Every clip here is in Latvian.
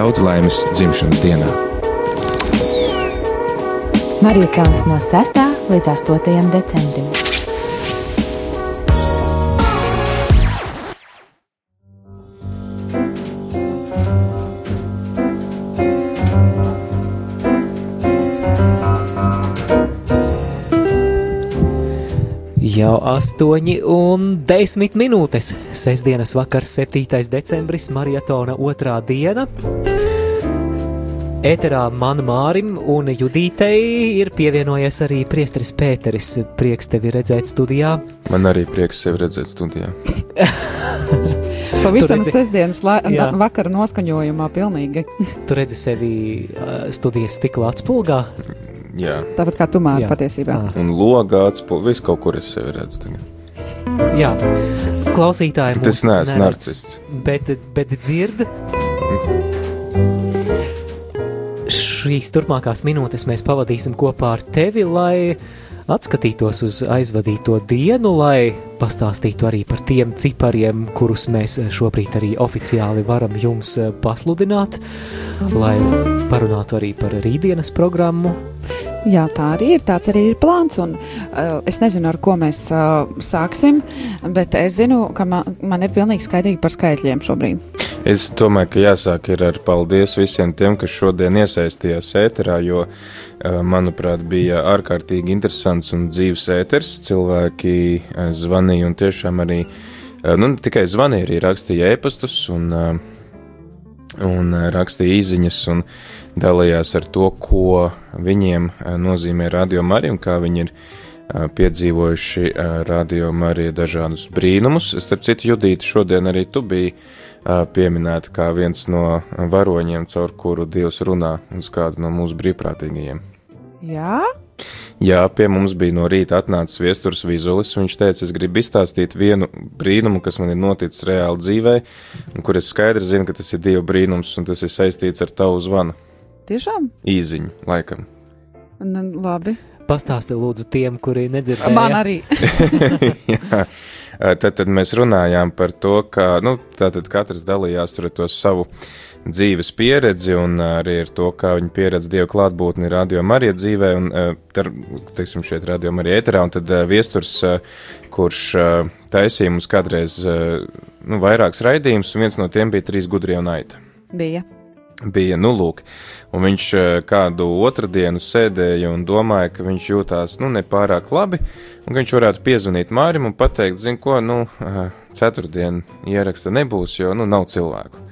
daudz laimes dzimšanas dienā! Marija Kalns no 6. līdz 8. decembrim. 8 un 10 minūtes. Sestdienas vakars, 7. decembris, maratona otrā diena. Ēterā man Mārim un Judītei ir pievienojies arī priesteris Pēteris. Prieks tevi redzēt studijā. Man arī prieks sevi redzēt studijā. Pavisam sestdienas vakara noskaņojumā pilnīgi. tu redzi sevi uh, studijas stikla atspulgā? Jā. Tāpat kā tu māri patiesībā. À. Un logā atspūlis, viss kaut kur es sevi redzu tagad. Jā, klausītāji. Tas neesmu narcists. Bet, bet dzird. Šīs turpmākās minūtes mēs pavadīsim kopā ar tevi, lai atskatītos uz aizvadīto dienu, lai pastāstītu arī par tiem cipariem, kurus mēs šobrīd arī oficiāli varam jums pasludināt, lai parunātu arī par rītdienas programmu. Jā, tā arī ir. Tāds arī ir plāns. Un, uh, es nezinu, ar ko mēs uh, sāksim, bet es zinu, ka man, man ir pilnīgi skaidrīgi par skaitļiem šobrīd. Es domāju, ka jāsāk ar paldies visiem tiem, kas šodien iesaistījās ēterā, jo, uh, manuprāt, bija ārkārtīgi interesants un dzīves ēters. Cilvēki uh, zvanīja un tiešām arī, uh, nu, tikai zvanīja, arī rakstīja ēpastus un, un rakstīja īziņas. Un, dalījās ar to, ko viņiem eh, nozīmē Radio Marija un kā viņi ir eh, piedzīvojuši eh, Radio Marija dažādus brīnumus. Starp citu, Judīti, šodien arī tu biji pieminēta kā viens no varoņiem, caur kuru Dievs runā uz kādu no mūsu brīvprātīgajiem. Jā? Jā, pie mums bija no rīta atnācis viesturs Vizulis. Viņš teica, es gribu izstāstīt vienu brīnumu, kas man ir noticis reāli dzīvē, un kur es skaidri zinu, ka tas ir Dieva brīnums, un tas ir saistīts ar tavu zvanu. Tiešām? Īziņu, laikam. N labi. Pastāsti lūdzu tiem, kuri nedzirdēja. Man arī. Tad, tad mēs runājām par to, ka nu, katrs dalījās ar to savu dzīves pieredzi un arī ar to, kā viņi pieredz Dieva klātbūtni radio Marija dzīvē un, tar, teiksim, šeit radio Marija ēterā, un tad viesturs, kurš taisīja mums kādreiz nu, vairākus raidījumus, un viens no tiem bija trīs gudrie un aita. Bija bija, nu, lūk, un viņš eh, kādu otrdienu sēdēja un domāja, ka viņš jūtās, nu, nepārāk labi, un ka viņš varētu piezvanīt Mārim un pateikt, zin ko, nu, eh, ceturtdien ieraksta nebūs, jo, nu, nav cilvēku.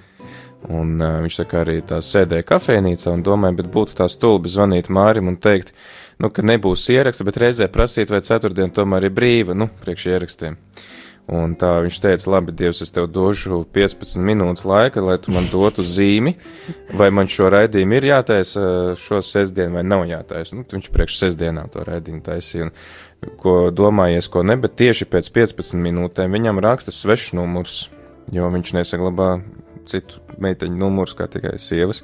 Un uh, viņš tā kā arī tā sēdēja kafejnīcā un domāja, bet būtu tā stulbi zvanīt Mārim un teikt, nu, ka nebūs ieraksta, bet reizē prasīt, vai ceturtdien tomēr ir brīva, nu, priekš ierakstiem. Un tā viņš teica, labi, Dievs, es tev došu 15 minūtes laika, lai tu man dotu zīmi, vai man šo raidījumu ir jātaisa šo sestdienu vai nav jātaisa. Nu, viņš priekš sestdienām to raidījumu taisīja, ko domājies, ko ne, bet tieši pēc 15 minūtēm viņam raksta svešs numurs, jo viņš nesaglabā citu meiteņu numurus, kā tikai sievas.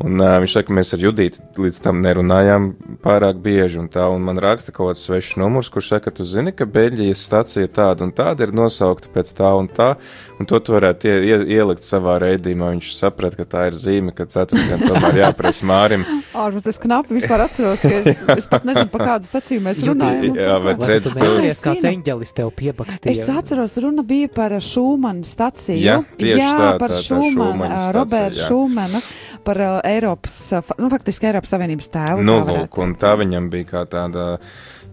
Un uh, viņš saka, mēs ar Judīti līdz tam nerunājām pārāk bieži, un tā, un man raksta kaut kāds svešs numurs, kurš saka, tu zini, ka Beļģijas stacija tāda un tāda ir nosaukta pēc tā un tā, un to tu varētu ie, ie, ielikt savā reidījumā. Viņš saprata, ka tā ir zīme, ka ceturtdien tomēr jāprasa Mārim. Ārpus es knapi vispār atceros, ka es, es pat nezinu, pa kādu staciju mēs runājam. Jā, bet redz, tu neatceries, kāds eņģelis tev piebakstīja. Es atceros, runa bija par Šūmanu staciju. Jā, jā tā, par Šūmanu, Robertu Šūmanu, par uh, Eiropas, nu, faktiski Eiropas Savienības tēvu. Nu, lūk, un tā viņam bija kā tāda.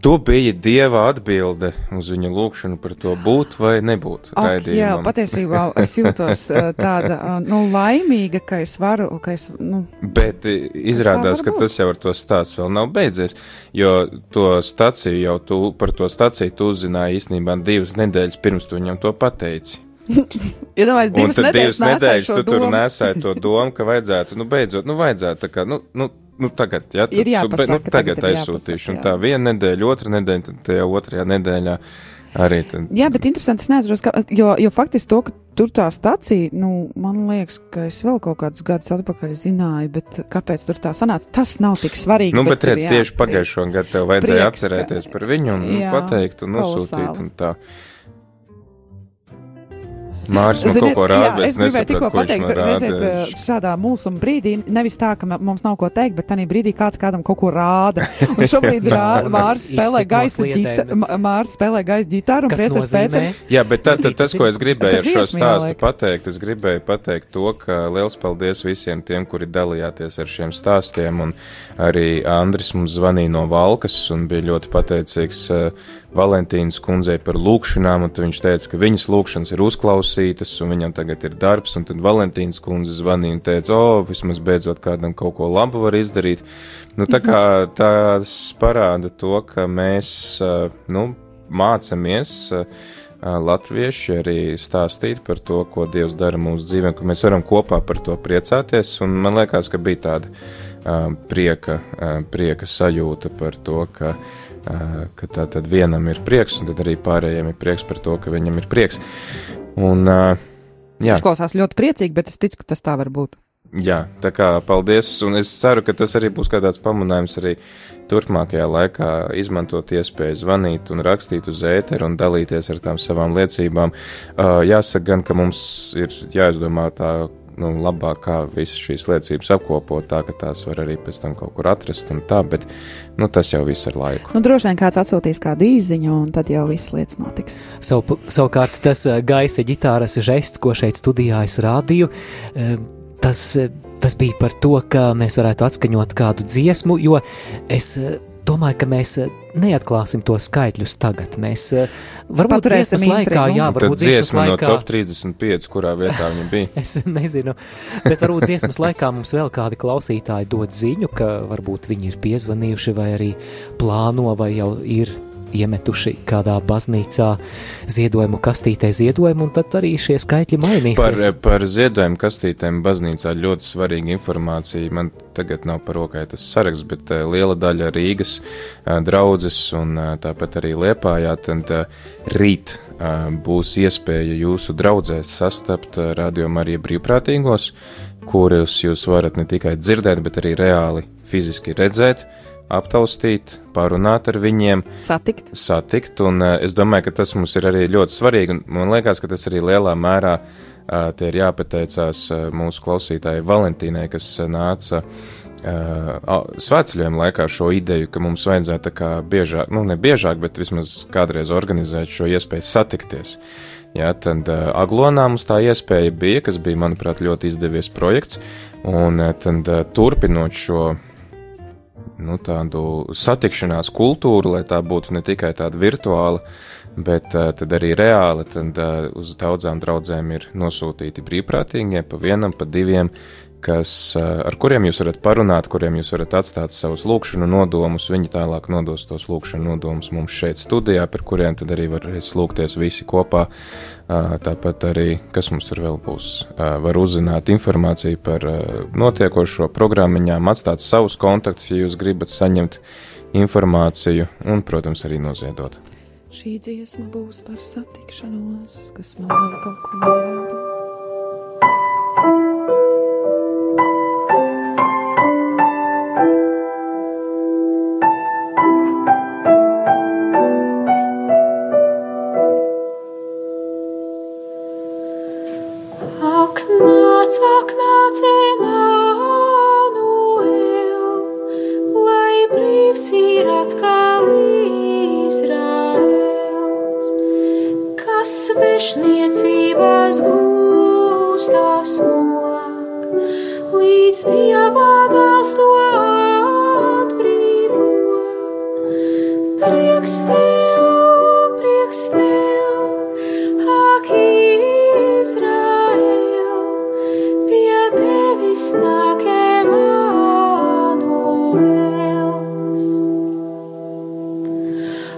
Tu biji dieva atbilde uz viņa lūgšanu par to būt vai nebūt. Ak, jā, patiesībā es jūtos tāda nu, laimīga, ka es varu. Ka es, nu, Bet izrādās, ka tas jau ar to stāsts vēl nav beidzies, jo to staciju jau tu, par to staciju tu uzzināji īstenībā divas nedēļas pirms tu viņam to pateici. Iedomājieties, divas tad nedēļas, nedēļas tu tur nesēji to domu, ka vajadzētu, nu, beidzot, nu, vajadzētu tā kā, nu, nu, nu tagad, jā, Ir jāpasaka, nu, tagad tagad aizsūtīšu, jāpasaka, un jā. tā viena nedēļa, otra nedēļa, tad tajā otrajā nedēļā arī tad. Jā, bet interesanti, es neatceros, ka, jo, jo faktiski to, ka tur tā stacija, nu, man liekas, ka es vēl kaut kādus gadus atpakaļ zināju, bet kāpēc tur tā sanāca, tas nav tik svarīgi. Nu, bet, bet redz, jā, tieši pagājušo gadu tev vajadzēja prieks, ka- atcerēties par viņu un nu, jā, pateikt un nosūtīt kolosāli. un tā. Māris man kaut ko rāda, bet es gribēju tikko pateikt, ka redzēt, uh, šādā mulsuma brīdī, nevis tā, ka mums nav ko teikt, bet tādā brīdī kāds kādam kaut ko rāda. Un šobrīd rā, Māris spēlē gaisa ģitāru, Māris spēlē gaisa ģitāru un priestars Pēters. Jā, bet tā, tā, tas, ko es gribēju ar šo stāstu pateikt, es gribēju pateikt to, ka liels paldies visiem tiem, kuri dalījāties ar šiem stāstiem, un arī Andris mums zvanīja no Valkas un bija ļoti pateicīgs uh, Valentīnas kundzei par lūkšanām, un viņš teica, ka viņas lūkšanas ir uzklausītas, un viņam tagad ir darbs, un tad Valentīnas kundze zvanīja un teica, o, oh, vismaz beidzot kādam kaut ko labu var izdarīt. Nu, tā kā tas parāda to, ka mēs, nu, mācamies latvieši arī stāstīt par to, ko Dievs dara mūsu dzīvē, ka mēs varam kopā par to priecāties, un man liekas, ka bija tāda prieka, prieka sajūta par to, ka ka tā tad vienam ir prieks, un tad arī pārējiem ir prieks par to, ka viņam ir prieks. Un, jā. Izklausās ļoti priecīgi, bet es ticu, ka tas tā var būt. Jā, tā kā paldies, un es ceru, ka tas arī būs kādāds pamanājums arī turpmākajā laikā izmantot iespēju zvanīt un rakstīt uz ēteru un dalīties ar tām savām liecībām. Uh, jāsaka gan, ka mums ir jāizdomā tā nu, labāk, kā visas šīs liecības apkopot, tā ka tās var arī pēc tam kaut kur atrast un tā, bet nu, tas jau viss ar laiku. Nu, droši vien kāds atsūtīs kādu īziņu, un tad jau viss lietas notiks. Savu, savukārt tas eh, gaisa ģitāras žests, ko šeit studijā es rādīju, eh, tas, eh, tas bija par to, ka mēs varētu atskaņot kādu dziesmu, jo es domāju, ka mēs neatklāsim to skaitļus tagad. Mēs varbūt dziesmas laikā, jā, varbūt dziesmas laikā. no top 35, kurā vietā viņa bija. es nezinu, bet varbūt dziesmas laikā mums vēl kādi klausītāji dod ziņu, ka varbūt viņi ir piezvanījuši vai arī plāno vai jau ir iemetuši kādā baznīcā ziedojumu kastītē ziedojumu, un tad arī šie skaitļi mainīsies. Par, par ziedojumu kastītēm baznīcā ļoti svarīga informācija. Man tagad nav par rokai tas saraksts, bet uh, liela daļa Rīgas uh, draudzes un uh, tāpat arī Liepājā, tad rīt būs iespēja jūsu draudzēs sastapt Radio Marija brīvprātīgos, kurus jūs varat ne tikai dzirdēt, bet arī reāli fiziski redzēt. Uh, aptaustīt, parunāt ar viņiem, satikt. satikt un uh, es domāju, ka tas mums ir arī ļoti svarīgi, un man liekas, ka tas arī lielā mērā uh, te ir jāpateicās uh, mūsu klausītājai Valentīnai, kas uh, nāca uh, svētceļojuma laikā šo ideju, ka mums vajadzētu tā kā biežāk, nu ne biežāk, bet vismaz kādreiz organizēt šo iespēju satikties. Ja, tad uh, Aglonā mums tā iespēja bija, kas bija, manuprāt, ļoti izdevies projekts, un uh, tad uh, turpinot šo nu, tādu satikšanās kultūru, lai tā būtu ne tikai tāda virtuāla, bet uh, arī reāli. Tad uh, uz daudzām draudzēm ir nosūtīti brīvprātīgie pa vienam, pa diviem, kas, uh, ar kuriem jūs varat parunāt, kuriem jūs varat atstāt savus lūkšanu nodomus. Viņi tālāk nodos tos lūkšanu nodomus mums šeit studijā, par kuriem tad arī varēs lūgties visi kopā. Tāpat arī, kas mums tur vēl būs, var uzzināt informāciju par notiekošo programmiņām, atstāt savus kontaktus, ja jūs gribat saņemt informāciju un, protams, arī noziedot. Šī dziesma būs par satikšanos, kas man vēl kaut ko norāda.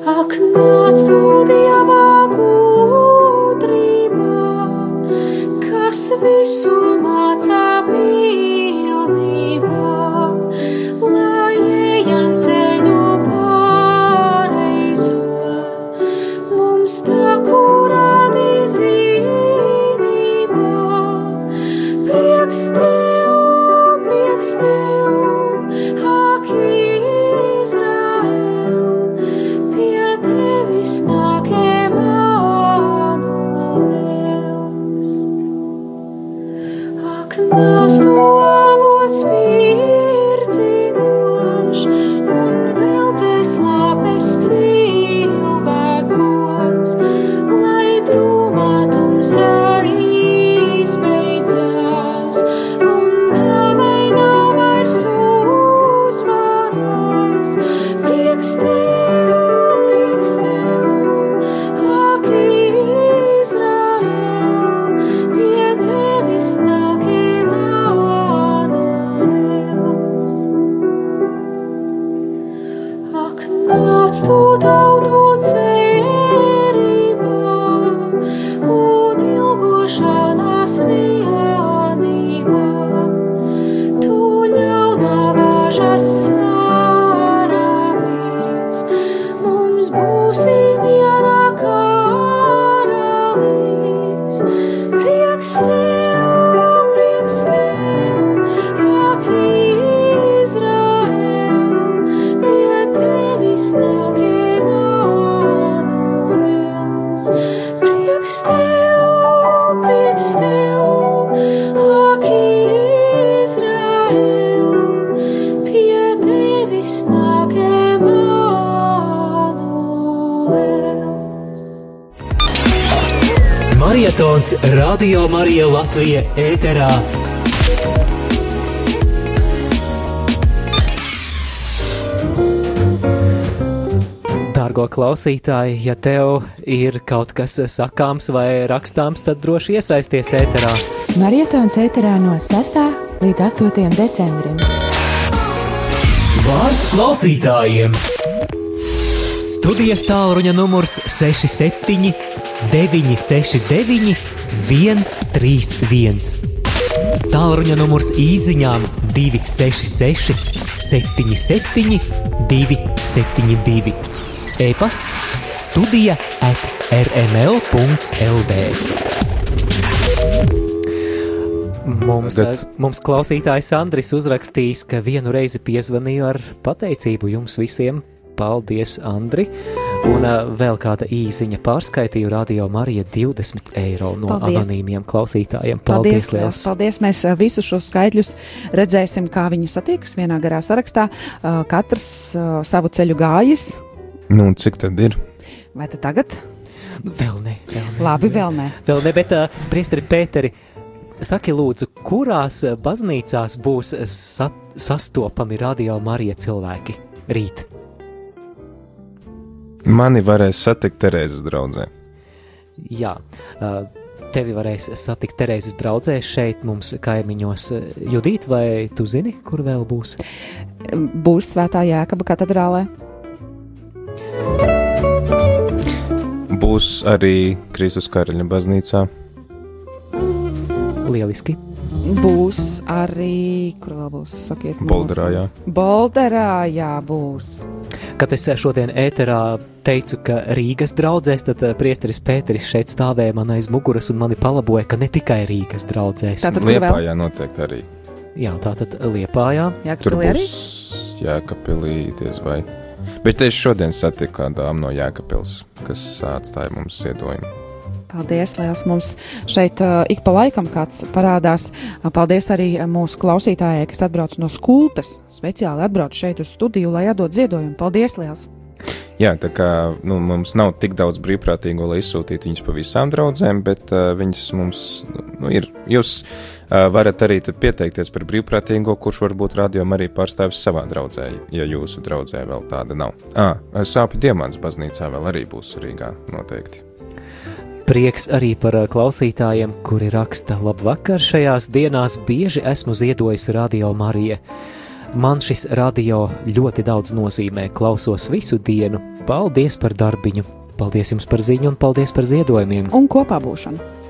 I not through the Radio Marija Latvija ēterā. Dārgo klausītāji, ja tev ir kaut kas sakāms vai rakstāms, tad droši iesaisties ēterā. Marietons ēterā no 6. līdz 8. decembrim. Vārds klausītājiem! Studijas tālruņa numurs 67 969 131. Tālruņa numurs īsiņām 266, 77, 272. E-pasts, studija at rml.lv. Mums, Bet... mums klausītājs Andris uzrakstījis, ka vienu reizi piezvanīju ar pateicību jums visiem. Paldies, Andri! Un vēl kāda īsiņa pārskaitīju radio Marija 20 eiro no paldies. anonīmiem klausītājiem. Paldies, paldies liels! Paldies! Mēs visus šos skaitļus redzēsim, kā viņi satiekas vienā garā sarakstā. Katrs savu ceļu gājis. Nu, un cik tad ir? Vai tad tagad? Vēl ne. Vēl ne Labi, vēl ne. Vēl ne, bet uh, priesteri Pēteri, saki lūdzu, kurās baznīcās būs sa sastopami radio Marija cilvēki rīt? Mani varēs satikt Terēzes draudzē. Jā, tevi varēs satikt Terēzes draudzē šeit mums kaimiņos. Judīt, vai tu zini, kur vēl būs? Būs Svētā Jēkaba katedrālē. Būs arī Kristus Karaļa baznīcā. Lieliski. Būs arī, kur vēl būs, sakiet, Bolderā, jā. Bolderā, jā, būs. Kad es šodien ēterā teicu, ka Rīgas draudzēs, tad eh, priesteris Pēteris šeit stāvēja man aiz muguras un mani palaboja, ka ne tikai Rīgas draudzēs. Tātad Liepājā noteikti arī. Jā, tātad Liepājā. Tur būs arī? Jēkapilī diez vai. Bet es šodien satiku kādu dāmu no Jēkapils, kas atstāja mums ziedojumu. Paldies, Lielas. Mums šeit uh, ik pa laikam kāds parādās. Uh, paldies arī mūsu klausītājai, kas atbrauc no skultes. Speciāli atbrauc šeit uz studiju, lai atdod ziedojumu. Paldies, Lielas! Jā, tā kā nu, mums nav tik daudz brīvprātīgo, lai izsūtītu viņus pa visām draudzēm, bet uh, viņas mums nu, ir. Jūs uh, varat arī pieteikties par brīvprātīgo, kurš varbūt rādījumā arī pārstāvis savā draudzē, ja jūsu draudzē vēl tāda nav. Ah, sāpju diamants baznīcā vēl arī būs Rīgā noteikti. Prieks arī par uh, klausītājiem, kuri raksta labvakar šajās dienās bieži esmu ziedojis Radio Marija. Man šis radio ļoti daudz nozīmē, klausos visu dienu. Paldies par darbiņu, paldies jums par ziņu un paldies par ziedojumiem. Un kopā būšanu!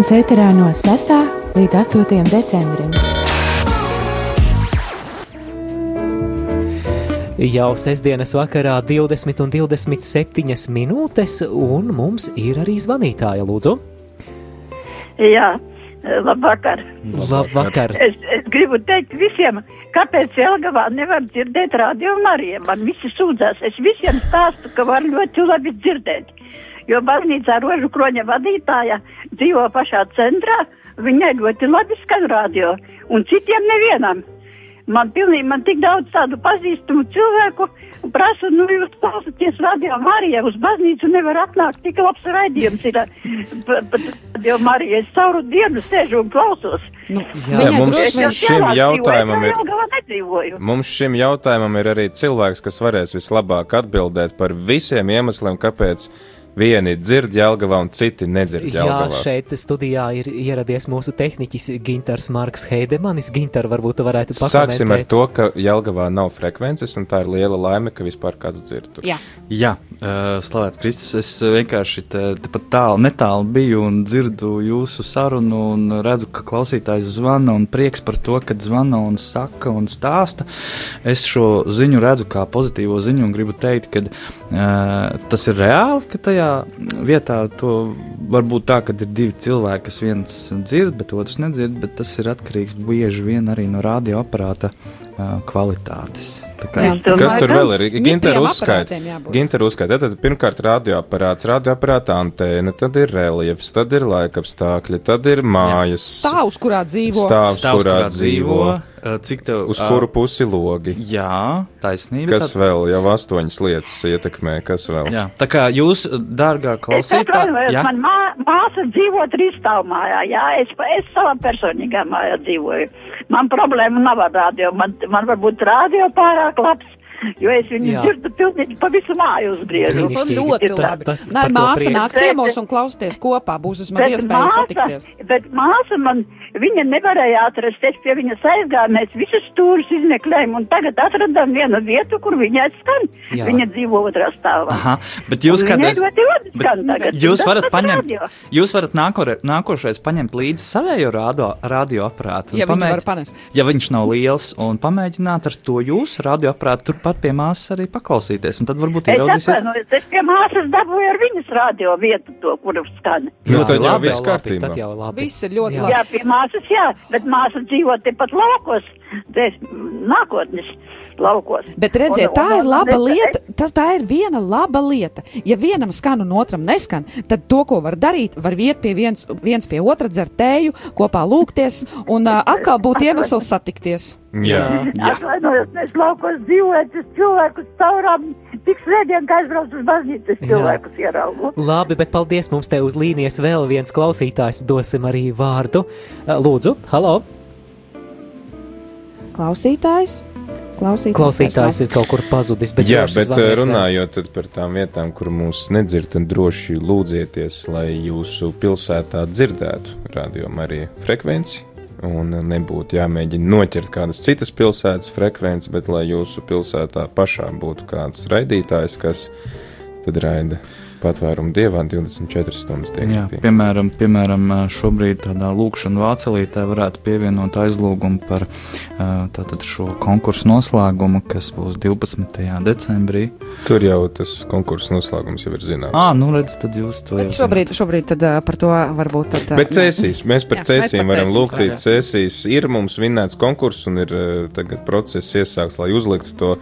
Marietons ēterā no 6. līdz 8. decembrim. Jau sestdienas vakarā 20 un 27 minūtes, un mums ir arī zvanītāja, lūdzu. Jā, labvakar. Labvakar! Es, es gribu teikt visiem, kāpēc Jelgavā nevar dzirdēt radio Mariju. Man visi sūdzās. Es visiem stāstu, ka var ļoti labi dzirdēt. Jo baznīcā rožu kroņa vadītāja dzīvo pašā centrā, viņai ļoti labi skan radio, un citiem nevienam. Man pilnīgi, man tik daudz tādu pazīstamu cilvēku prasa, nu jūs klausāties radio Marijā, uz baznīcu nevar atnākt, tik labs raidījums ir. Radio Marijā es sauru dienu sēžu un klausos. Nu, Jā, viņai mums šim jautājumam ir-. Mums šim jautājumam ir arī cilvēks, kas varēs vislabāk atbildēt par visiem iemesliem, kāpēc vieni dzird Jelgavā un citi nedzird Jā, Jelgavā. šeit studijā ir ieradies mūsu tehniķis Gintars Marks Heidemanis. Gintar, varbūt tu varētu pakomentēt. Sāksim ar to, ka Jelgavā nav frekvences, un tā ir liela laime, ka vispār kāds dzird. tur. Jā. Jā, uh, slavēts Kristus. Es vienkārši te, tepat tālu, netālu biju un dzirdu jūsu sarunu, un redzu, ka klausītājs zvana un prieks par to, ka zvana un saka un stāsta. Es šo ziņu redzu kā pozitīvo ziņu un gribu teikt, ka uh, tas ir reāli, ka tajā vietā to var būt tā, ka ir divi cilvēki, kas viens dzird, bet otrs nedzird, bet tas ir atkarīgs bieži vien arī no radioaparāta uh, kvalitātes. Tā kā, Jā. Kas tur vēl ir? Ņitiem Ginter uzskaita. aparātiem jābūt. Ginter uzskaita. Tad pirmkārt radioaparāts, radioaparāta antēna, tad ir reliefs, tad ir laikapstākļi, tad ir mājas. Stāvs, kurā dzīvo. Stāvs, Stāvs, kurā dzīvo, uh, cik tev uz uh, kuru pusi logi. Jā, taisnība. Kas vēl? Jau astoņas lietas ietekmē, kas vēl? Jā, tā kā jūs, dārgā klausītāja, jā, man mā, māsa dzīvo trīsstāvu mājā, jā, es, es savā personīgā mājā dzīvoju. Man problēma nav ar radio, man, man varbūt radio pārāk labs, jo es viņu Jā. dzirdu pilnīgi pa visu māju uzgriežu. Un ļoti labi. tas- Nē, māsa nāk ciemos un klausieties kopā. Būs vismaz iespēja satikties. bet māsa man, viņa nevarēja atrast, es pie viņas aizgāju, mēs visus stūrus izmeklējām, un tagad atradām vienu vietu, kur viņa skan. Jā. Viņa dzīvo otrā stāvā. aha, bet jūs kādreiz, bet tagad. jūs varat paņemt, radio. jūs varat nākore, nākošais paņemt līdzi savējo radio, radioaparātu. un Ja panest. Ja viņš nav liels, un pamēģināt ar to jūsu radioaparātu turpat pie māsas arī paklausīties, un tad varbūt Es ieraudzīsiet. atvainojos, es pie māsas dabūju ar viņas radio vietu, to, kur skan. Nu, tad jau viss kārtībā. Tad jau labi. Viss ir ļoti Jā. labi. Jā, pie māsas, jā, bet māsa dzīvo tepat laukos, te nākotnes laukos. Bet redziet, Un- tā un- ir un- laba es- lieta. Tas tā ir viena laba lieta. Ja vienam skan un otram neskan, tad to, ko var darīt, var iet pie viens, viens pie otra, dzert tēju, kopā lūgties un uh, atkal būtu iemesls satikties. Jā. Jā. Atvainojos, mēs laukos dzīvojam, es cilvēkus caurām, tik svētdien, kā aizbraucu uz baznīcu, es cilvēkus ieraugu. Labi, bet paldies mums te uz līnijas vēl viens klausītājs. Dosim arī vārdu. Lūdzu, halo! Klausītājs. Klausītājs, Klausītājs ir kaut kur pazudis, bet Jā, bet zvaniet eh, vēl. runājot par tām vietām, kur mūs nedzird, tad droši lūdzieties, lai jūsu pilsētā dzirdētu rādījumu arī frekvenci. Un nebūtu jāmēģina noķert kādas citas pilsētas frekvences, bet lai jūsu pilsētā pašā būtu kāds raidītājs, kas tad raida patvērumu dievā 24 stundas dienā. piemēram, piemēram, šobrīd tādā lūkšanā vācelītē varētu pievienot aizlūgumu par tātad šo konkursu noslēgumu, kas būs 12. decembrī. Tur jau tas konkursu noslēgums jau ir zināms. Ah, nu redz, tad jūs to Bet jau šobrīd, šobrīd tad, par to varbūt. Tad, Bet cēsīs, mēs par Jā, cēsīm par varam cēsīm lūgt. Cēsīs ir mums vinnēts konkurss un ir tagad process iesākts, lai uzliktu to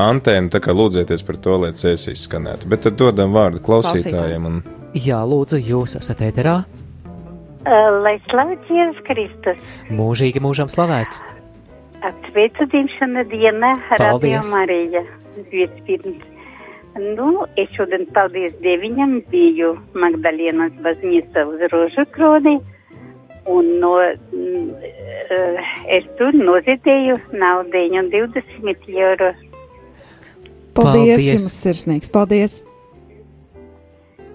antēnu. Tā kā lūdzieties par to, lai cēsīs skanētu. Bet tad dodam vārdu klausītājiem. Un... Jā, lūdzu, jūs esat ēterā. Lai slavēts Jēzus Kristus, Mūžīgi mūžam slavēts. sveicu dzimšana diena, Radio. Marija. Vispirms. Nu, es šodien, paldies Dieviņam, biju Magdalēnas baznīca uz Rožu kroni, un no, mm, eh, es tur noziedēju naudiņu 20 eiro. Paldies, Paldies. Paldies jums sirsnīgs. Paldies!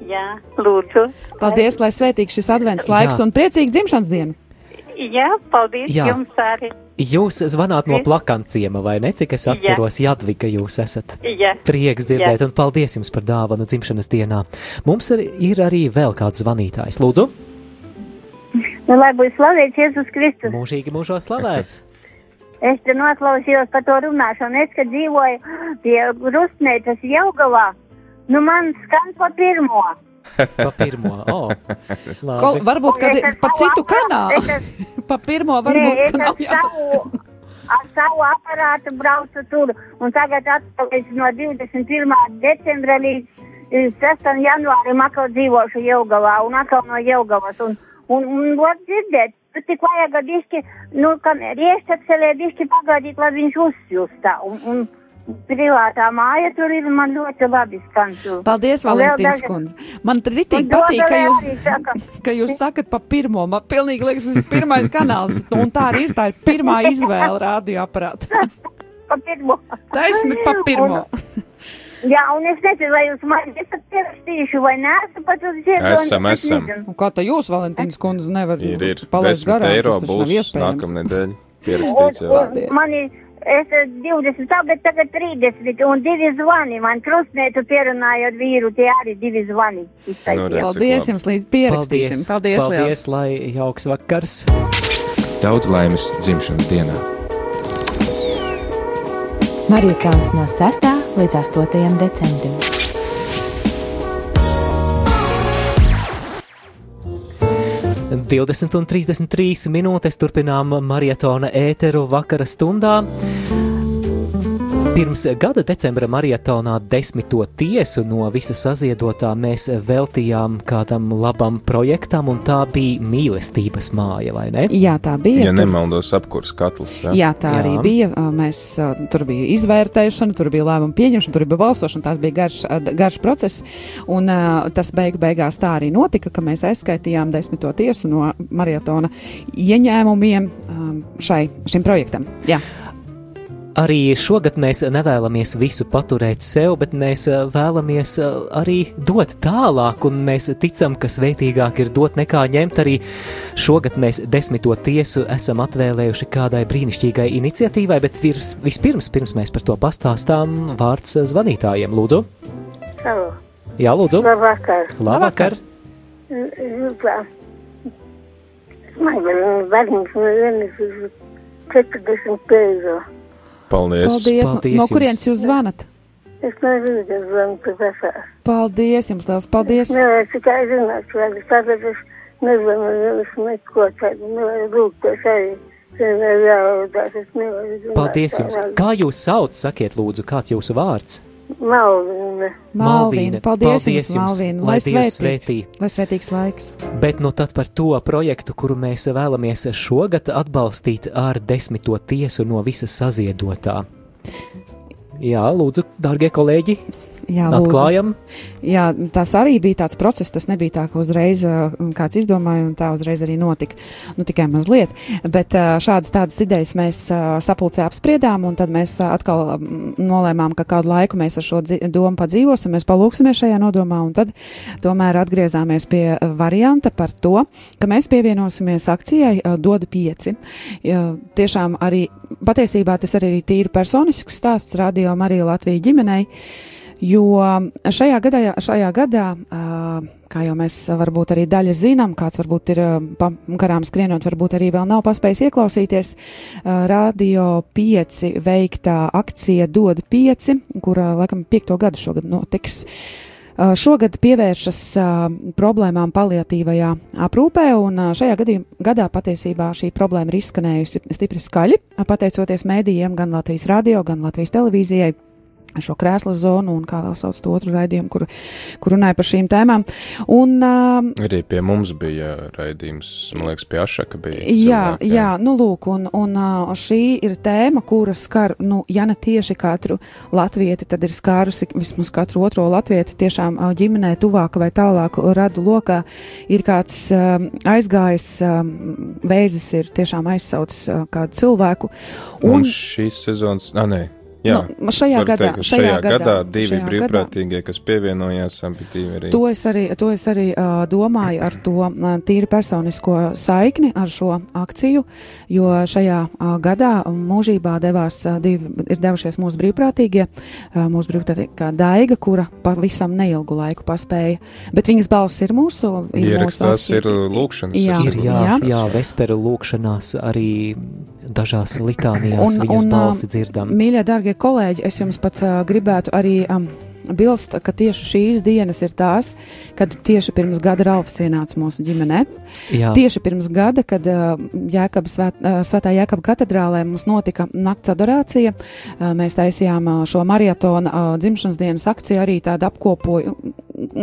Jā, lūdzu. Paldies, lai svētīgs šis advents laiks Jā. un priecīgi dzimšanas diena! Jā, paldies Jā. jums arī. Jūs zvanāt no plakanciema, vai ne? Cik es Jā. atceros, Jadvika jūs esat. Jā. Prieks dzirdēt, un paldies jums par dāvanu dzimšanas dienā. Mums ir, ir arī vēl kāds zvanītājs. Lūdzu, Nu, lai būtu slavēts Jēzus Kristus. Mūžīgi mūžos slavēts. Es te noklausījos par to runāšanu. Es, kad dzīvoju pie Rustnētas Jelgavā, nu man skan pa pirmo. Pa pirmo. Oh, Ko, varbūt, kad ar pa citu kanālu. es Pa pirmo varbūt, ka ar nav savu, jāsaka. ar savu aparātu braucu tur, un tagad atpakaļ no 21. decembra līdz eh, 6. janvārim atkal dzīvošu Jelgavā un atkal no Jelgavas. Un, un, un var dzirdēt, tu tik vajag diški, nu, kamēr iešķepselē diški pagaidīt, lai viņš uzjustā. Un, un privātā māja tur ir man ļoti labi skan. Paldies, Un daži- kundze. Man ritīgi Un patīk, ka jūs, ka jūs sakat pa pirmo. Man pilnīgi liekas, tas ir pirmais kanāls. Nu, Un tā arī ir, tā ir pirmā izvēle radioaparāta. pa pirmo. Taisni pa pirmo. Jā, un es nezinu, vai jūs man esat pierakstījuši vai nē, esmu pat uz ziedojumu. Esam, es esam. Un kā tā jūs, Valentīns kundze, nevar Ir, ir. palaist 10 garām? eiro tas taču nav būs nākamnedēļ pierakstīts jau. Paldies. Man ir es, eh, 20, tagad, tagad 30, un divi zvani. Man krustnētu pierunājot vīru, tie arī divi zvani. Nu, redz. Paldies jums, līdz pierakstīsim. Paldies, Paldies Paldies. lai jauks vakars. Daudz laimes dzimšanas dienā. Marija Kalns no 6. līdz 8. decembrim. 20 un 33 minūtes turpinām maratona ēteru vakara stundā. Pirms gada decembra maratonā desmito tiesu no visa saziedotā mēs veltījām kādam labam projektam, un tā bija mīlestības māja, vai ne? Jā, tā bija. Ja Tur- nemaldos, apkurs katls. Ja? Jā, tā Jā. jā. arī bija. Mēs, tur bija izvērtēšana, tur bija lēmuma pieņemšana, tur bija balsošana. Tas bija garš, garš process. Un tas beigu beigās tā arī notika, ka mēs aizskaitījām desmito tiesu no maratona ieņēmumiem um, šai, šim projektam. Jā. Arī šogad mēs nevēlamies visu paturēt sev, bet mēs eh, vēlamies eh, arī dot tālāk, un mēs ticam, ka svētīgāk ir dot nekā ņemt. Arī šogad mēs desmito tiesu esam atvēlējuši kādai brīnišķīgai iniciatīvai, bet virs, vispirms, pirms mēs par to pastāstām, vārds zvanītājiem. Lūdzu, Halo, Jā, lūdzu, labvakar. labvakar! Jūtā. Man ir bērns no vienas uz 45. Paldies! Paldies! Paldies no, no kurienes jūs zvanat? Es nezinu, kas zvanu pēc esās. Paldies jums, liels paldies! Nevar tikai zināt, vai tagad es nezvanu jums neko tādu, nevaru rūpties arī. Es. Paldies jums! Kā jūs sauc? Sakiet, lūdzu, kāds jūsu vārds? Malvina. Malvīna, paldies, Paldies jums, Malvīna, lai lai Dievs svētī. lai svētīgs laiks. Bet nu tad par to projektu, kuru mēs vēlamies šogad atbalstīt ar desmito tiesu no visas saziedotā. Jā, lūdzu, dārgie kolēģi, Jā, atklājam. Jā, tas arī bija tāds process. Tas nebija tā, ka uzreiz uh, kāds izdomāja, un tā uzreiz arī notika. Nu, tikai mazliet. Bet uh, šādas tādas idejas mēs uh, sapulcē apspriedām, un tad mēs atkal um, nolēmām, ka kādu laiku mēs ar šo domu padzīvosim, mēs palūksimies šajā nodomā, un tad tomēr atgriezāmies pie varianta par to, ka mēs pievienosimies akcijai Doda pieci. Uh, tiešām arī patiesībā tas arī ir tīri personisks stāsts radio Marija Latvija ģimenei. Jo šajā gadā, šajā gadā kā jau mēs varbūt arī daļa zinām, kāds varbūt ir pa garām skrienot, varbūt arī vēl nav paspējis ieklausīties, Radio 5 veiktā akcija Dod 5, kura laikam piekto gadu šogad notiks. Šogad pievēršas problēmām paliatīvajā aprūpē, un šajā gadījum, gadā patiesībā šī problēma ir izskanējusi stipri skaļi, pateicoties mēdījiem, gan Latvijas radio, gan Latvijas televīzijai šo krēsla zonu un kā vēl sauc to otru raidījumu, kur, kur runāja par šīm tēmām. Un, uh, Arī pie mums bija raidījums, man liekas, pie Ašaka bija. Jā, cilvēki, jā, nu lūk, un, un uh, šī ir tēma, kura skar, nu, ja ne tieši katru latvieti, tad ir skārusi vismaz katru otro latvieti tiešām uh, ģimenē tuvāka vai tālāku radu lokā. Ir kāds um, aizgājis, um, vēzis ir tiešām aizsaucis uh, kādu cilvēku. Un, un šīs sezonas, ah, nē, Jā, nu, šajā gadā, teikt, ka šajā gadā divi šajā brīvprātīgie, kas pievienojās, abi divi arī. To es arī, to es arī uh, domāju ar to uh, tīri personisko saikni ar šo akciju, jo šajā uh, gadā mūžībā devās uh, divi, ir devušies mūsu brīvprātīgie, uh, mūsu brīvprātīgā Daiga, kura pavisam neilgu laiku paspēja, bet viņas balss ir mūsu. Ierakstās mūsu ir lūkšanas. Jā. Ir jā, Jā. jā. vesperu lūkšanās arī dažās litānijās Un- viņas un, balsi dzirdam. Mīļie, darbie kolēģi, es jums pat uh, gribētu arī um, bilst, ka tieši šīs dienas ir tās, kad tieši pirms gada Ralfs ienāca mūsu ģimenē. Jā, Tieši pirms gada, kad Jēkabas svēt, Svētā Jēkaba katedrālē mums notika nakts adorācija, mēs taisījām šo maratona uh, dzimšanas dienas akciju, arī tādu apkopoju.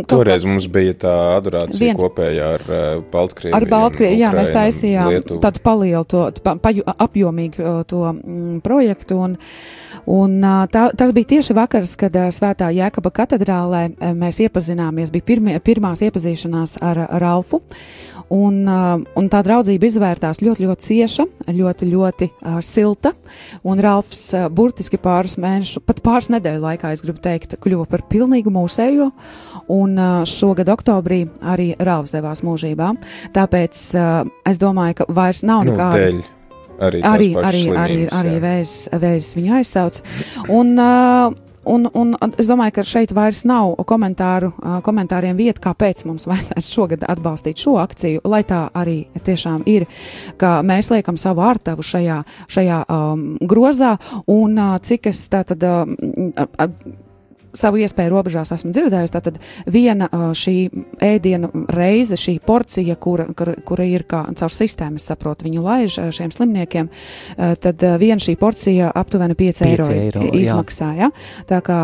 Toreiz kāds- mums bija tā adorācija Viens- kopējā ar uh, Baltkrieviju. Ar Baltkrieviju, jā, mēs taisījām Lietuvu. tādu palielu, to, pa, paju, apjomīgu uh, to mm, projektu, un, un uh, tā, tas bija tieši vakars, kad Svētā Jēkaba katedrālē mēs iepazināmies, bija pirmie, pirmās iepazīšanās ar Ralfu, un, un tā draudzība izvērtās ļoti, ļoti cieša, ļoti, ļoti uh, silta, un Ralfs uh, burtiski pāris mēnešu, pat pāris nedēļu laikā, es gribu teikt, kļuva par pilnīgu mūsējo, un uh, šogad oktobrī arī Ralfs devās mūžībā. Tāpēc uh, es domāju, ka vairs nav nu, nekāda. dēļ. Arī, Arī, arī, arī, arī jā. vēzis, vēzis viņu aizsauc. Un, uh, Un, un es domāju, ka šeit vairs nav komentāru, komentāriem vieta, kāpēc mums vajadzētu šogad atbalstīt šo akciju, lai tā arī tiešām ir, ka mēs liekam savu ārtavu šajā, šajā um, grozā, un cik es tātad. Um, uh, savu iespēju robežās esmu dzirdējusi. Tātad viena ā, šī ēdienu reize, šī porcija, kura, kura, kura ir kā caur sistēmu, es saprotu, viņu laiž ā, šiem slimniekiem, ā, tad viena šī porcija aptuveni 5 Pieci eiro, eiro, jā. izmaksā. Ja? Tā kā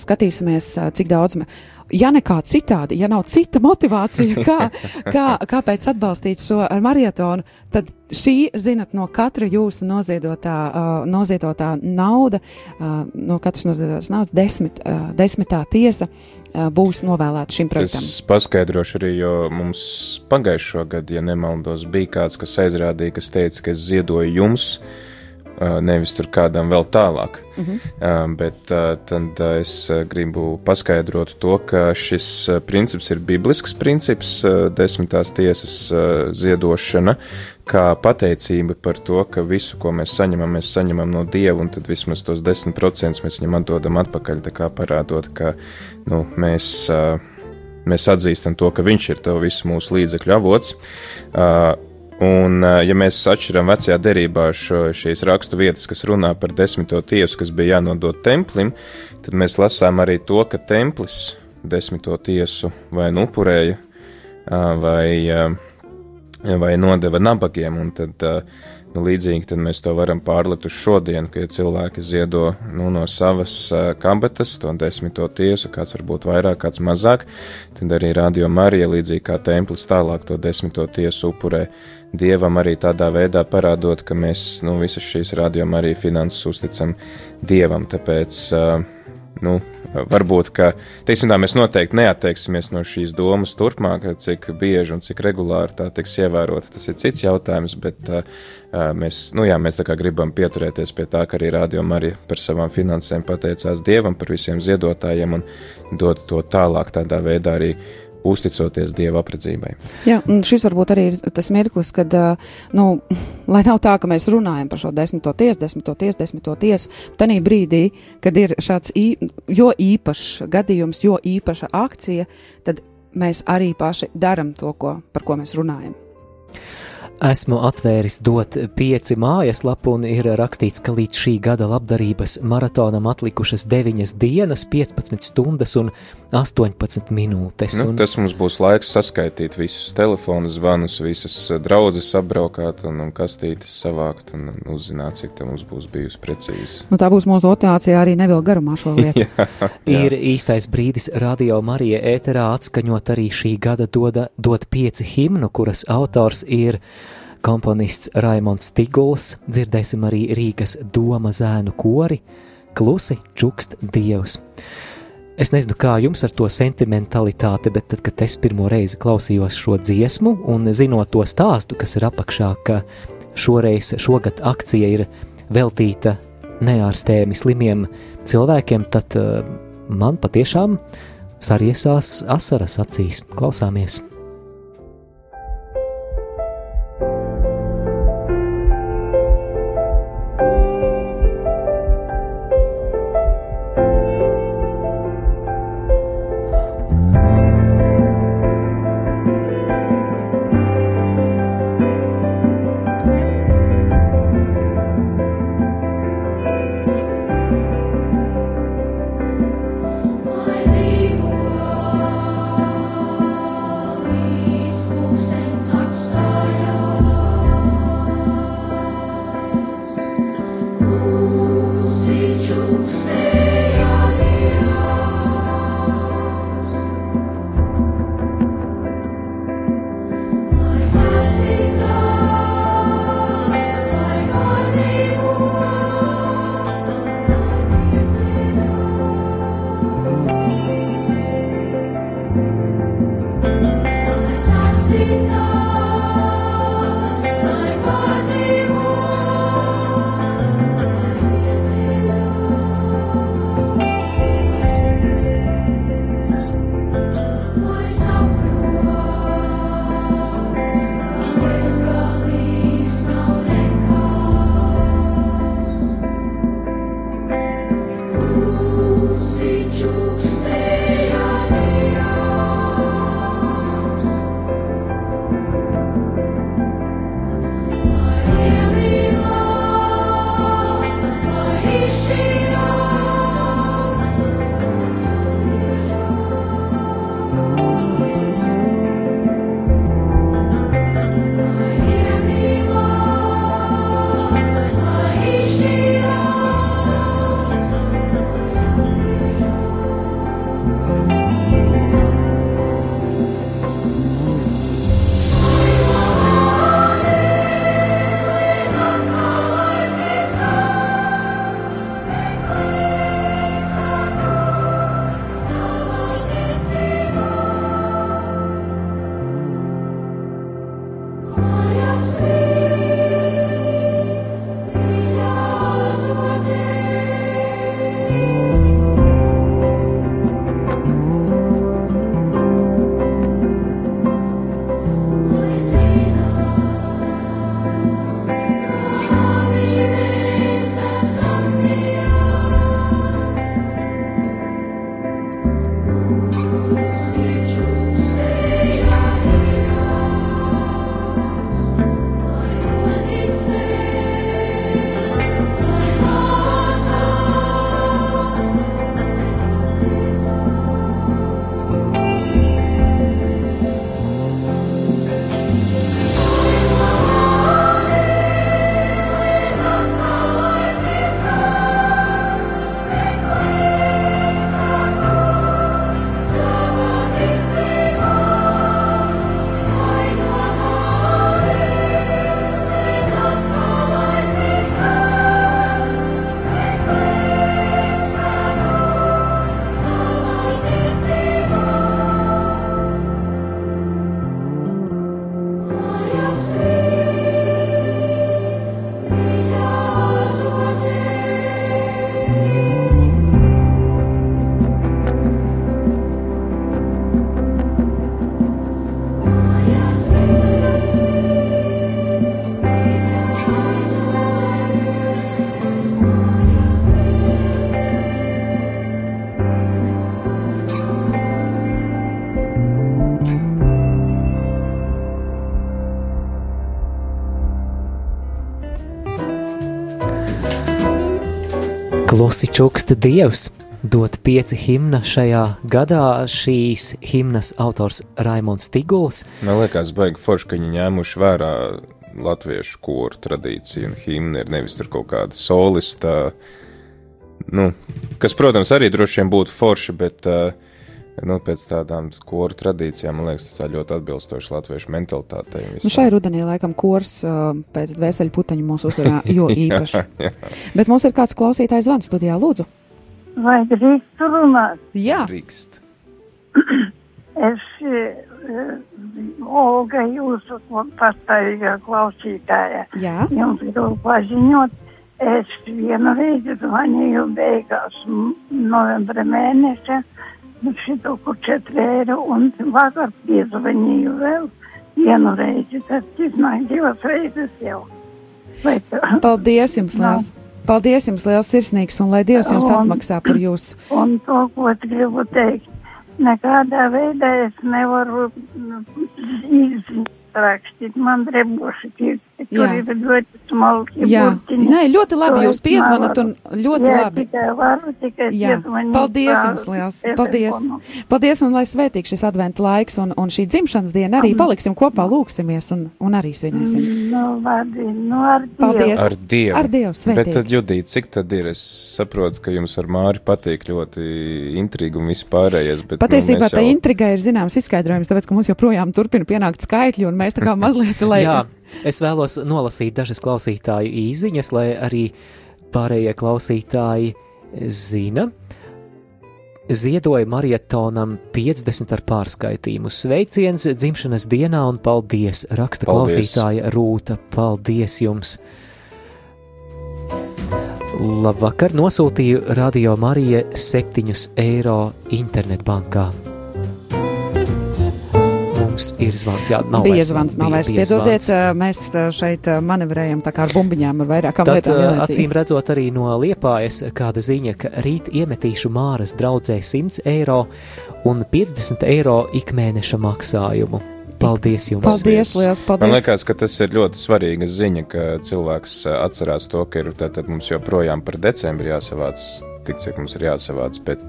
skatīsimies, cik daudz. Me, Ja nekā citādi, ja nav cita motivācija, kā, kā, kāpēc atbalstīt šo ar maratonu, tad šī, zinat, no katra jūsu noziedotā, uh, noziedotā nauda, uh, no katras noziedotās naudas desmit, uh, desmitā tiesa uh, būs novēlēta šim projektam. Es paskaidrošu arī, jo mums pagājušo gadu, ja nemaldos, bija kāds, kas aizrādīja, kas teica, ka es ziedoju jums, ā, nevis tur kādam vēl tālāk. Uh Mhm. -huh. Bet ā, tad es gribu paskaidrot to, ka šis princips ir biblisks princips, desmitās tiesas ziedošana, kā pateicība par to, ka visu, ko mēs saņemam, mēs saņemam no Dieva, un tad vismaz tos 10% mēs viņam atdodam atpakaļ, tā kā parādot, ka nu, mēs. mēs atzīstam to, ka viņš ir to visu mūsu līdzekļu avots. Uh, un, ja mēs atšķiram vecajā derībā šo, šīs rakstu vietas, kas runā par desmito tiesu, kas bija jānodod templim, tad mēs lasām arī to, ka templis desmito tiesu vai nu upurēja, vai, vai nodeva nabagiem, tad, nu, līdzīgi tad mēs to varam pārlikt uz šodienu, ka ja cilvēki ziedo nu, no savas kabatas to desmito tiesu, kāds varbūt vairāk, kāds mazāk, tad arī Radio Marija, līdzīgi kā templis tālāk to desmito tiesu upurē Dievam arī tādā veidā parādot, ka mēs nu, visas šīs Radio Marija finanses uzticam Dievam, tāpēc nu, varbūt, ka, teiksim tā, mēs noteikti neatteiksimies no šīs domas turpmāk, cik bieži un cik regulāri tā tiks ievērota. Tas ir cits jautājums, bet mēs, nu jā, mēs gribam pieturēties pie tā, ka arī rādījuma arī par savām finansēm pateicās Dievam, par visiem ziedotājiem un dod to tālāk tādā veidā arī uzticoties Dieva apredzībai. Jā, un šis varbūt arī ir tas mirklis, kad, nu, lai nav tā, ka mēs runājam par šo desmito tiesu, desmito tiesu, desmito tiesu, tanī brīdī, kad ir šāds ī, jo īpašs gadījums, jo īpaša akcija, tad mēs arī paši daram to, ko, par ko mēs runājam. Esmu atvēris dot pieci mājaslapu un ir rakstīts, ka līdz šī gada labdarības maratonam atlikušas 9 dienas, 15 stundas un 18 minūtes. Nu, un, tas mums būs laiks saskaitīt visus telefonu zvanus, visas eh, draudzes apbraukāt un, un kastītes savākt un, uzzināt, cik tā mums būs bijusi precīzi. Nu, tā būs mūsu motivācija arī nevēl garumā šo lietu. Ir īstais brīdis radio Marija ēterā atskaņot arī šī gada doda, dot pieci himnu, kuras autors ir komponists Raimons Tiguls, dzirdēsim arī Rīgas doma zēnu kori, klusi čukst dievs. Es nezinu, kā jums ar to sentimentalitāti, bet tad, kad es pirmo reizi klausījos šo dziesmu un zinot to stāstu, kas ir apakšā, ka šoreiz, šogad akcija ir veltīta neārstējami slimiem cilvēkiem, tad uh, man patiešām sariesās asaras acīs. Klausāmies! Klusi čuksta dievs, dot pieci himna šajā gadā. Šīs himnas autors Raimons Tiguls. Man liekas, baigi forši, ka viņi ņēmuši vērā latviešu koru tradīciju un himna ir nevis tur kaut kāda solista, nu, kas, protams, arī droši vien būtu forši, bet uh, nu, pēc tādām koru tradīcijām, man liekas, tas ļoti atbilstoši latviešu mentalitātei. Nu, šai rudenī laikam kurs uh, pēc dvēseli puteņu mūs uzrunā, jo īpaši. jā, jā. Bet mums ir kāds klausītājs zvans studijā, lūdzu. Vai drīkst runāt? Jā. Drīkst. es, uh, Olga, jūsu pastāvīgā klausītāja, Jā. jums gribu paziņot, Es vienu reizi zvanīju beigās novembra mēneša, šito kur četri eiro, un vakar piezvanīju vēl vienu reizi, tad iznāk divas reizes jau. Tā? Paldies jums, Jā. liels! Paldies jums, liels sirsnīgs, un lai Dievs jums Un- atmaksā par jūsu. Un to, ko es gribu teikt, nekādā veidā es nevaru nu, izrakstīt, man dreboši tie, tur Jā. ir ļoti smalki Jā, burtiņi. Nē, ļoti labi jūs piezvanat, un ļoti Jā, labi. tikai varu, tikai Jā, paldies pa jums, liels! Paldies! Paldies, un lai svētīgs šis adventa laiks, un, un šī dzimšanas diena arī paliksim kopā, lūksimies, un, un arī svinēsim. Nu, labi, nu ar Paldies! Ar Dievu. Ar Dievu Bet svētīgi! tad, Judīt, cik tad ir? Es saprotu, ka jums ar Māri patīk ļoti intriga un viss pārējais. Bet, Patiesībā nu, mēs tā jau- intriga ir zināms izskaidrojums, tāpēc, ka mums joprojām turpina pienākt skaitļi, un mēs tā kā mazliet, lai. Jā, es vēlos nolasīt dažas klausītāju īsiņas, lai arī pārējie klausītāji zina. Ziedoja marietonam 50 ar pārskaitījumu. Sveiciens dzimšanas dienā un paldies! Raksta Paldies. klausītāja Rūta. Paldies jums! Labvakar! Nosūtīju Radio Marija 7 eiro internetbankā. Mums ir zvans, jā, nav Bija zvans, nav vairs. Piedodiet, mēs šeit manevrējam tā kā ar bumbiņām ar vairākām Tad, lietām. vienlaicīgi. acīm redzot, arī no liepājas kāda ziņa, ka rīt iemetīšu Māras draudzē 100 eiro un 50 eiro ikmēneša maksājumu. Paldies jums! Paldies, liels Man paldies! liekas, ka tas ir ļoti svarīga ziņa, ka cilvēks atcerās to, ka ir tātad mums joprojām par decembri jāsavāc tik, cik mums ir jāsavāc, bet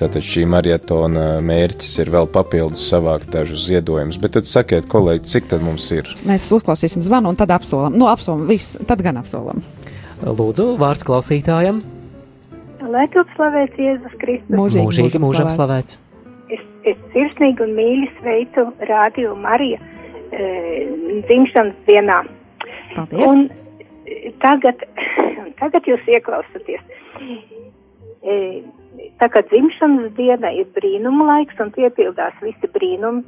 tātad šī marietona mērķis ir vēl papildus savākt dažus ziedojumus. Bet tad sakiet, kolēģi, cik tad mums ir? Mēs uzklausīsim zvanu un tad apsolam. Nu, apsolam, viss, tad gan apsolam. Lūdzu, vārds klausītājam! Lai tu slavēts Jēzus Kristus. Mūžīgi, Mūžīgi mūžam slavēts. slavēts! Es, es sirsnīgi un mīļi sveicu Rādio Mariju e, dzimšanas dienā. Paldies! Un tagad, tagad jūs ieklausāties. E, tā kā dzimšanas diena ir brīnuma laiks un piepildās visi brīnumi,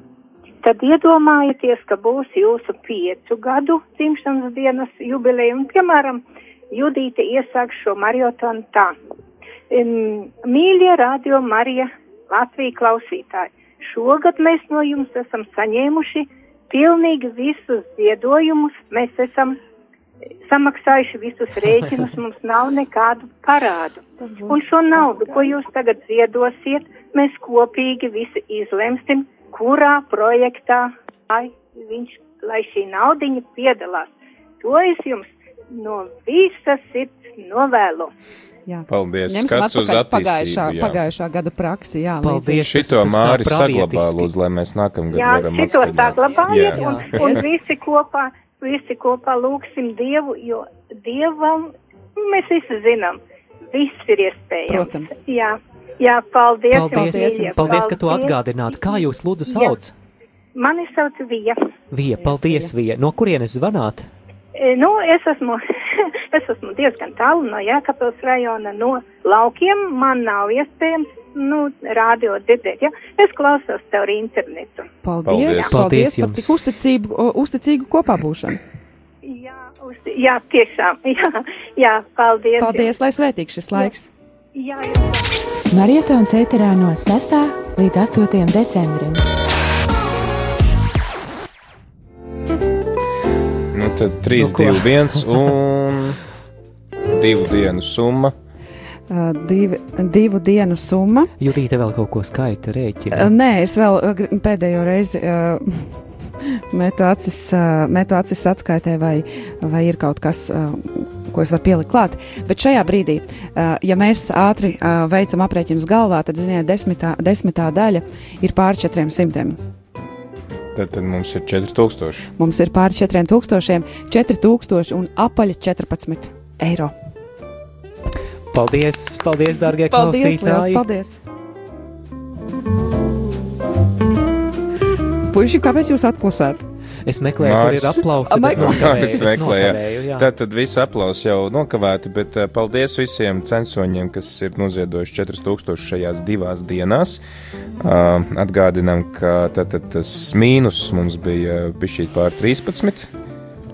tad iedomājieties, ka būs jūsu piecu gadu dzimšanas dienas jubileja un, piemēram, Judīte iesāks šo mariotonu tā. Mīļie radio Marija Latvija klausītāji, šogad mēs no jums esam saņēmuši pilnīgi visus ziedojumus, mēs esam samaksājuši visus rēķinus, mums nav nekādu parādu. Un šo naudu, ko jūs tagad ziedosiet, mēs kopīgi visi izlemsim, kurā projektā, lai, viņš, lai šī naudiņa piedalās. To es jums no visas sirds novēlu. Jā. Paldies! Ņemsim Skats uz atpakaļ pagājušā, jā. pagājušā gada praksi. Jā, Paldies. Šito Māri saglabā, lūdzu, lai mēs nākamgad Jā, varam šito saglabājiet Jā. un, Jā. un Es- visi kopā, visi kopā lūgsim Dievu, jo Dievam mēs visi zinām, viss ir iespējams. Protams. Jā, jā paldies. Paldies, mīļie, paldies, ka tu paldies. atgādināti. Kā jūs lūdzu Jā. sauc? Mani sauc Vija. Vija, paldies, Vija. No kurienes zvanāt? E, Nu, es esmu, es esmu diezgan tālu no Jēkabils rajona, no laukiem. Man nav iespējams, nu, rādio dzirdēt, ja? Es klausos tev ar internetu. Paldies, Paldies. paldies, Paldies paldies par jums. tik uzticību, uzticīgu kopā būšanu. Jā, uz, jā tiešām, jā, jā, paldies. Paldies, lai svētīgs šis laiks. Jā, jā. Marietons ēterā no 6. līdz 8. decembrim. Nu, tad 3, Nu, ko? 2, 1 un divu dienu summa. Uh, divi, divu dienu summa. Judīte vēl kaut ko skaita rēķina. Uh, Nē, es vēl pēdējo reizi uh, metu acis, metu acis atskaitē, vai, vai ir kaut kas, ko es varu pielikt klāt. Bet šajā brīdī, ja mēs ātri veicam aprēķinus galvā, tad, ziniet, desmitā, desmitā daļa ir pāri četriem simtiem. Tad, tad mums ir 4000. Mums ir tūkstošiem, četri tūkstoši un apaļi 14 eiro. Paldies, paldies, dārgie Paldies, liels klausītāji! paldies! Puiši, kāpēc jūs atpūsāt? Es meklēju, kur ir Māris. aplausi, nokavēju, jā. Tad, tad viss aplausi jau nokavēti, bet uh, paldies visiem censoņiem, kas ir noziedojuši 4000 šajās divās dienās. Uh, atgādinām, ka tad, tad tas mīnus mums bija pišķīt pār 13.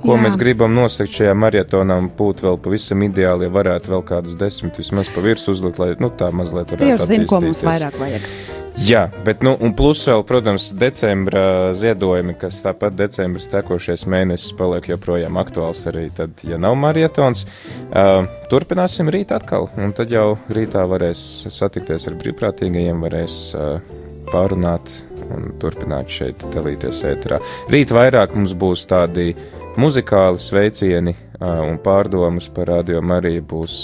Ko Jā. mēs gribam nosakt šajā maratonā un būt vēl pavisam ideāli, ja varētu vēl kādus desmit vismaz pa virsmu uzlikt, lai nu, tā mazliet varētu Tieši zinu, ko mums vairāk vajag. Jā, bet, nu, un plus vēl, protams, decembra ziedojumi, kas tāpat decembris tekošais mēnesis paliek joprojām aktuāls arī tad, ja nav marietons. Uh, turpināsim rīt atkal, un tad jau rītā varēs satikties ar brīvprātīgajiem, varēs uh, pārunāt un turpināt šeit dalīties ēterā. Rīt vairāk mums būs tādi muzikāli sveicieni un pārdomas par radio Mariju būs.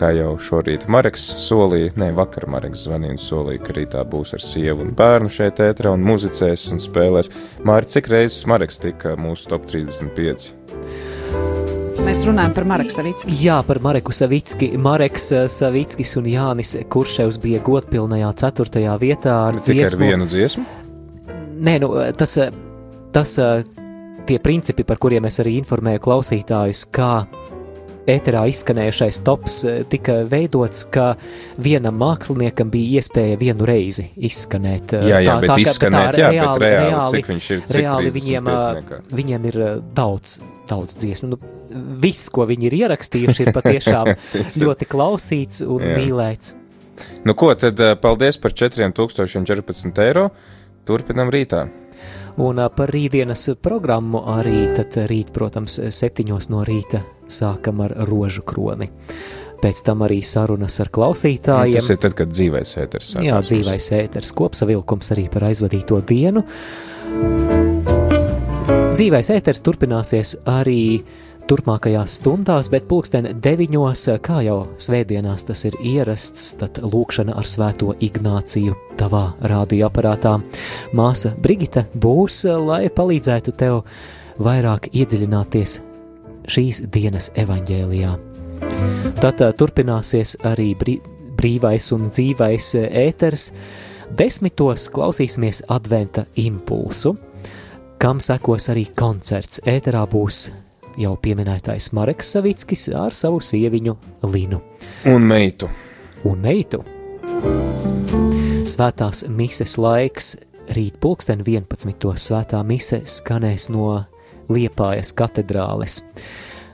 Kā jau šorīt Marks solīja, ne vakar Marks zvanīja un solīja, ka rītā būs ar sievu un bērnu šeit ētrā un muzicēs un spēlēs. Mārķis, cik reizes Marks tika mūsu top 35? Mēs runājam par Marku Savicku. Jā, par Mareku Savicki. Mareks Savickis un Jānis Kurševs bija godpilnajā ceturtajā vietā ar Cik ar dziesmu. vienu dziesmu? Nē, nu, tas, tas tie principi, par kuriem es arī informēju klausītājus, kā ēterā izskanējušais tops eh, tika veidots, ka vienam māksliniekam bija iespēja vienu reizi izskanēt. eh, Jā, jā, bet ka- izskanēt, tā jā, bet reāli, cik viņš ir, cik reāli viņiem, 35 ā, nekā? viņiem ir daudz, daudz dziesmu. Nu, viss, ko viņi ir ierakstījuši, ir patiešām ļoti klausīts un Jā. mīlēts. Nu, ko tad eh, paldies par 4014 eiro. Turpinam rītā. Un par rītdienas programmu arī tad rīt, protams, septiņos no rīta sākam ar rožu kroni. Pēc tam arī sarunas ar Nu, klausītājiem. tas ir tad, kad dzīvais ēters sākās. Jā, dzīvais ēters, kopsavilkums arī par aizvadīto dienu. Dzīvais ēters turpināsies arī turpmākajās stundās, bet pulksten deviņos, kā jau svētdienās tas ir ierasts, tad lūkšana ar svēto Ignāciju tavā radioaparātā. Māsa Brigita būs, lai palīdzētu tev vairāk iedziļināties šīs dienas evaņģēlijā. Tad ā, turpināsies arī brī, brīvais un dzīvais ā, ēters. Desmitos klausīsimies adventa impulsu, kam sekos arī koncerts. Ēterā būs jau pieminētais Mareks Savickis ar savu sieviņu Linu Un meitu. un meitu. Svētās mises laiks rīt pulksten 11. svētā mise skanēs no Liepājas katedrāles.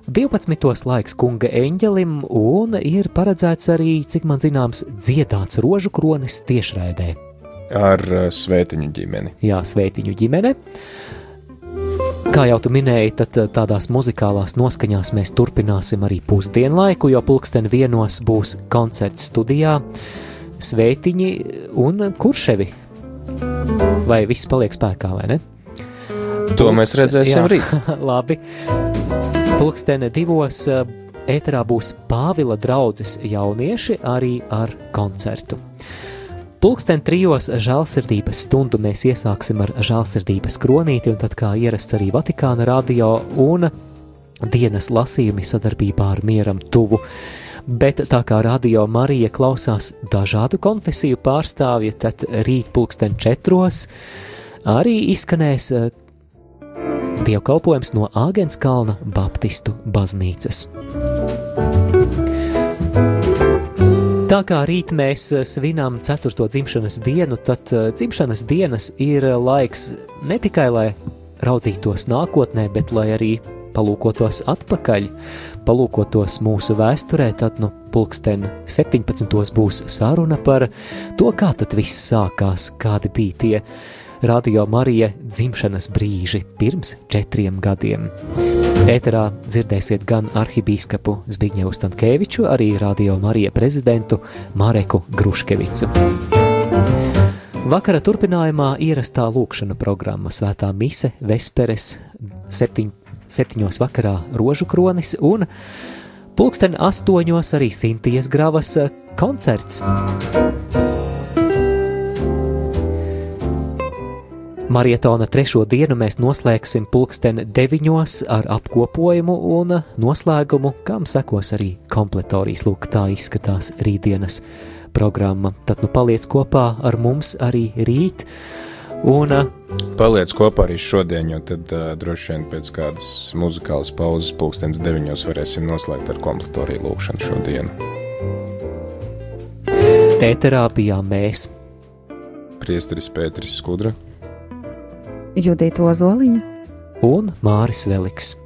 12. laiks kunga eņģelim un ir paredzēts arī, cik man zināms, dziedāts rožu kronis tiešraidē. Ar uh, svētiņu ģimeni. Jā, svētiņu ģimene. Kā jau tu minēji, tad eh, tādās muzikālās noskaņās mēs turpināsim arī pusdienlaiku, jo pulksten vienos būs koncerts studijā, svētiņi un kurševi. Vai viss paliek spēkā, vai ne? To mēs redzēsim Jā. rīt. Labi. Pulksteni divos eh, ēterā būs Pāvila draudzes jaunieši arī ar koncertu. Pulksten trijos žēlsirdības stundu mēs iesāksim ar žēlsirdības kronīti, un tad kā ierasts arī Vatikāna radio un dienas lasījumi sadarbībā ar mieram tuvu. Bet tā kā radio Marija klausās dažādu konfesiju pārstāvja, tad rīt pulksten četros arī izskanēs eh, dievkalpojums no Āgenskalna Baptistu baznīcas. Tā kā rīt mēs eh, svinām 4. dzimšanas dienu, tad eh, dzimšanas dienas ir eh, laiks ne tikai lai raudzītos nākotnē, bet lai arī palūkotos atpakaļ, palūkotos mūsu vēsturē, tad nu pulksten 17. būs saruna par to, kā tad viss sākās, kādi bija tie Radio Marija dzimšanas brīži pirms četriem gadiem. Ēterā dzirdēsiet gan arhibīskapu Zbigņevu Stankēviču, arī Radio Marija prezidentu Mareku Gruškevicu. Vakara turpinājumā ierastā lūkšana programma Svētā Mise, Vesperes, 7. septiņos vakarā rožu kronis un pulksten astoņos arī Sintijas gravas koncerts. Marietona trešo dienu mēs noslēgsim pulksten deviņos ar apkopojumu un noslēgumu, kam sekos arī kompletorijas. Lūk, tā izskatās rītdienas programma. Tad nu paliec kopā ar mums arī rīt. Un Paliec kopā arī šodien, jo tad uh, droši vien pēc kādas muzikālas pauzes, pulkstenes deviņos, varēsim noslēgt ar kompletoriju lūkšanu šodienu. ēterā bijām mēs. Priesteris Pēteris Skudra. Judita Ozoliņa. un Māris Veliks.